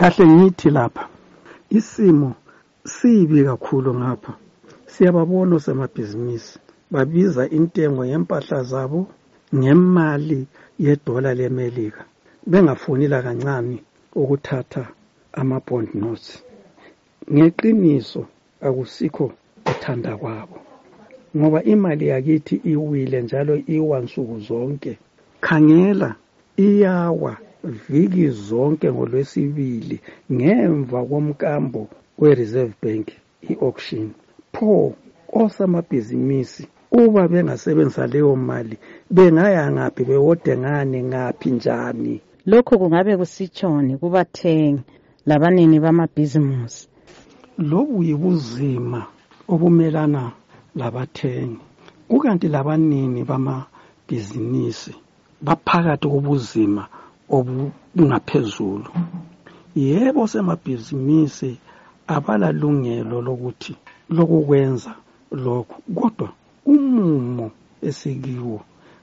kahle ngithi lapha isimo sibi kakhulu ngapha. Siyababona osemabhizinisi babiza intengo yempahla zabo ngemali yedola lemelika. Bengafonila kancane ukuthatha ama-bond notes. Ngeqiniso akusikho uthanda kwabo ngoba imali yakithi iwile njalo iwa nsuku zonke. Khangela iyawa. Viki zonke ngolwesibili ngemva komkambo we-reserve bank i-auction. Pho osamabhizinisi uba bengasebenzisa leyo mali bengaya ngaphi bewode ngani ngaphi njani? Lokho kungabe kusitshoni kubathengi labanini bamabhizimusi. Lobu yibuzima obumelana labathengi. Kukanti labanini bamabhizinisi baphakathi kobuzima obungaphezulu yebo semabhizinisi abalalungelo lokuthi lokukwenza lokhu kodwa umumo esikiwo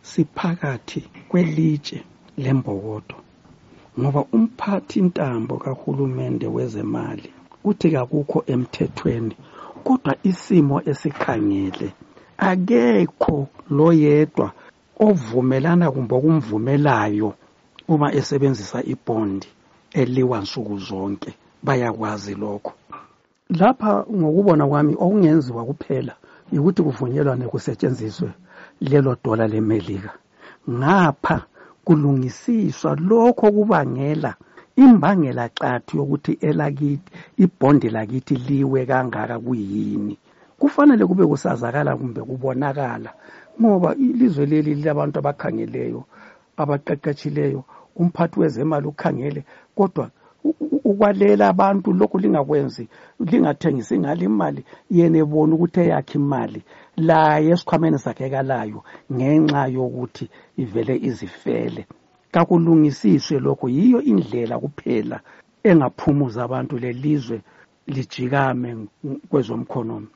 siphakathi kwelitshe lembokodo ngoba umphathi ntambo kahulumende wezemali uthi kakukho emthethweni kodwa isimo esikhangele akekho loyedwa ovumelana kumbe okumvumelayo uma esebenzisa ibondi eliwa nsuku zonke bayakwazi lokho. Lapha ngokubona kwami okungenziwa kuphela yikuthi kuvunyelwane kusetshenziswe lelo dola lemelika. Ngapha kulungisiswa lokho kubangela imbangela xathu yokuthi elakithi ibhondi lakithi liwe kangaka kuyini. Kufanele kube kusazakala kumbe kubonakala ngoba ilizwe leli lilabantu abakhangeleyo abaqeqetshileyo umphathi wezemali ukhangele kodwa ukwalela abantu lokhu lingakwenzi lingathengisi ngalo imali yena ebona ukuthi eyakhe imali laye esikhwameni sakhe kalayo ngenxa yokuthi ivele izifele. Kakulungisiswe lokho yiyo indlela kuphela engaphumuza abantu lelizwe lijikame kwezomkhonomi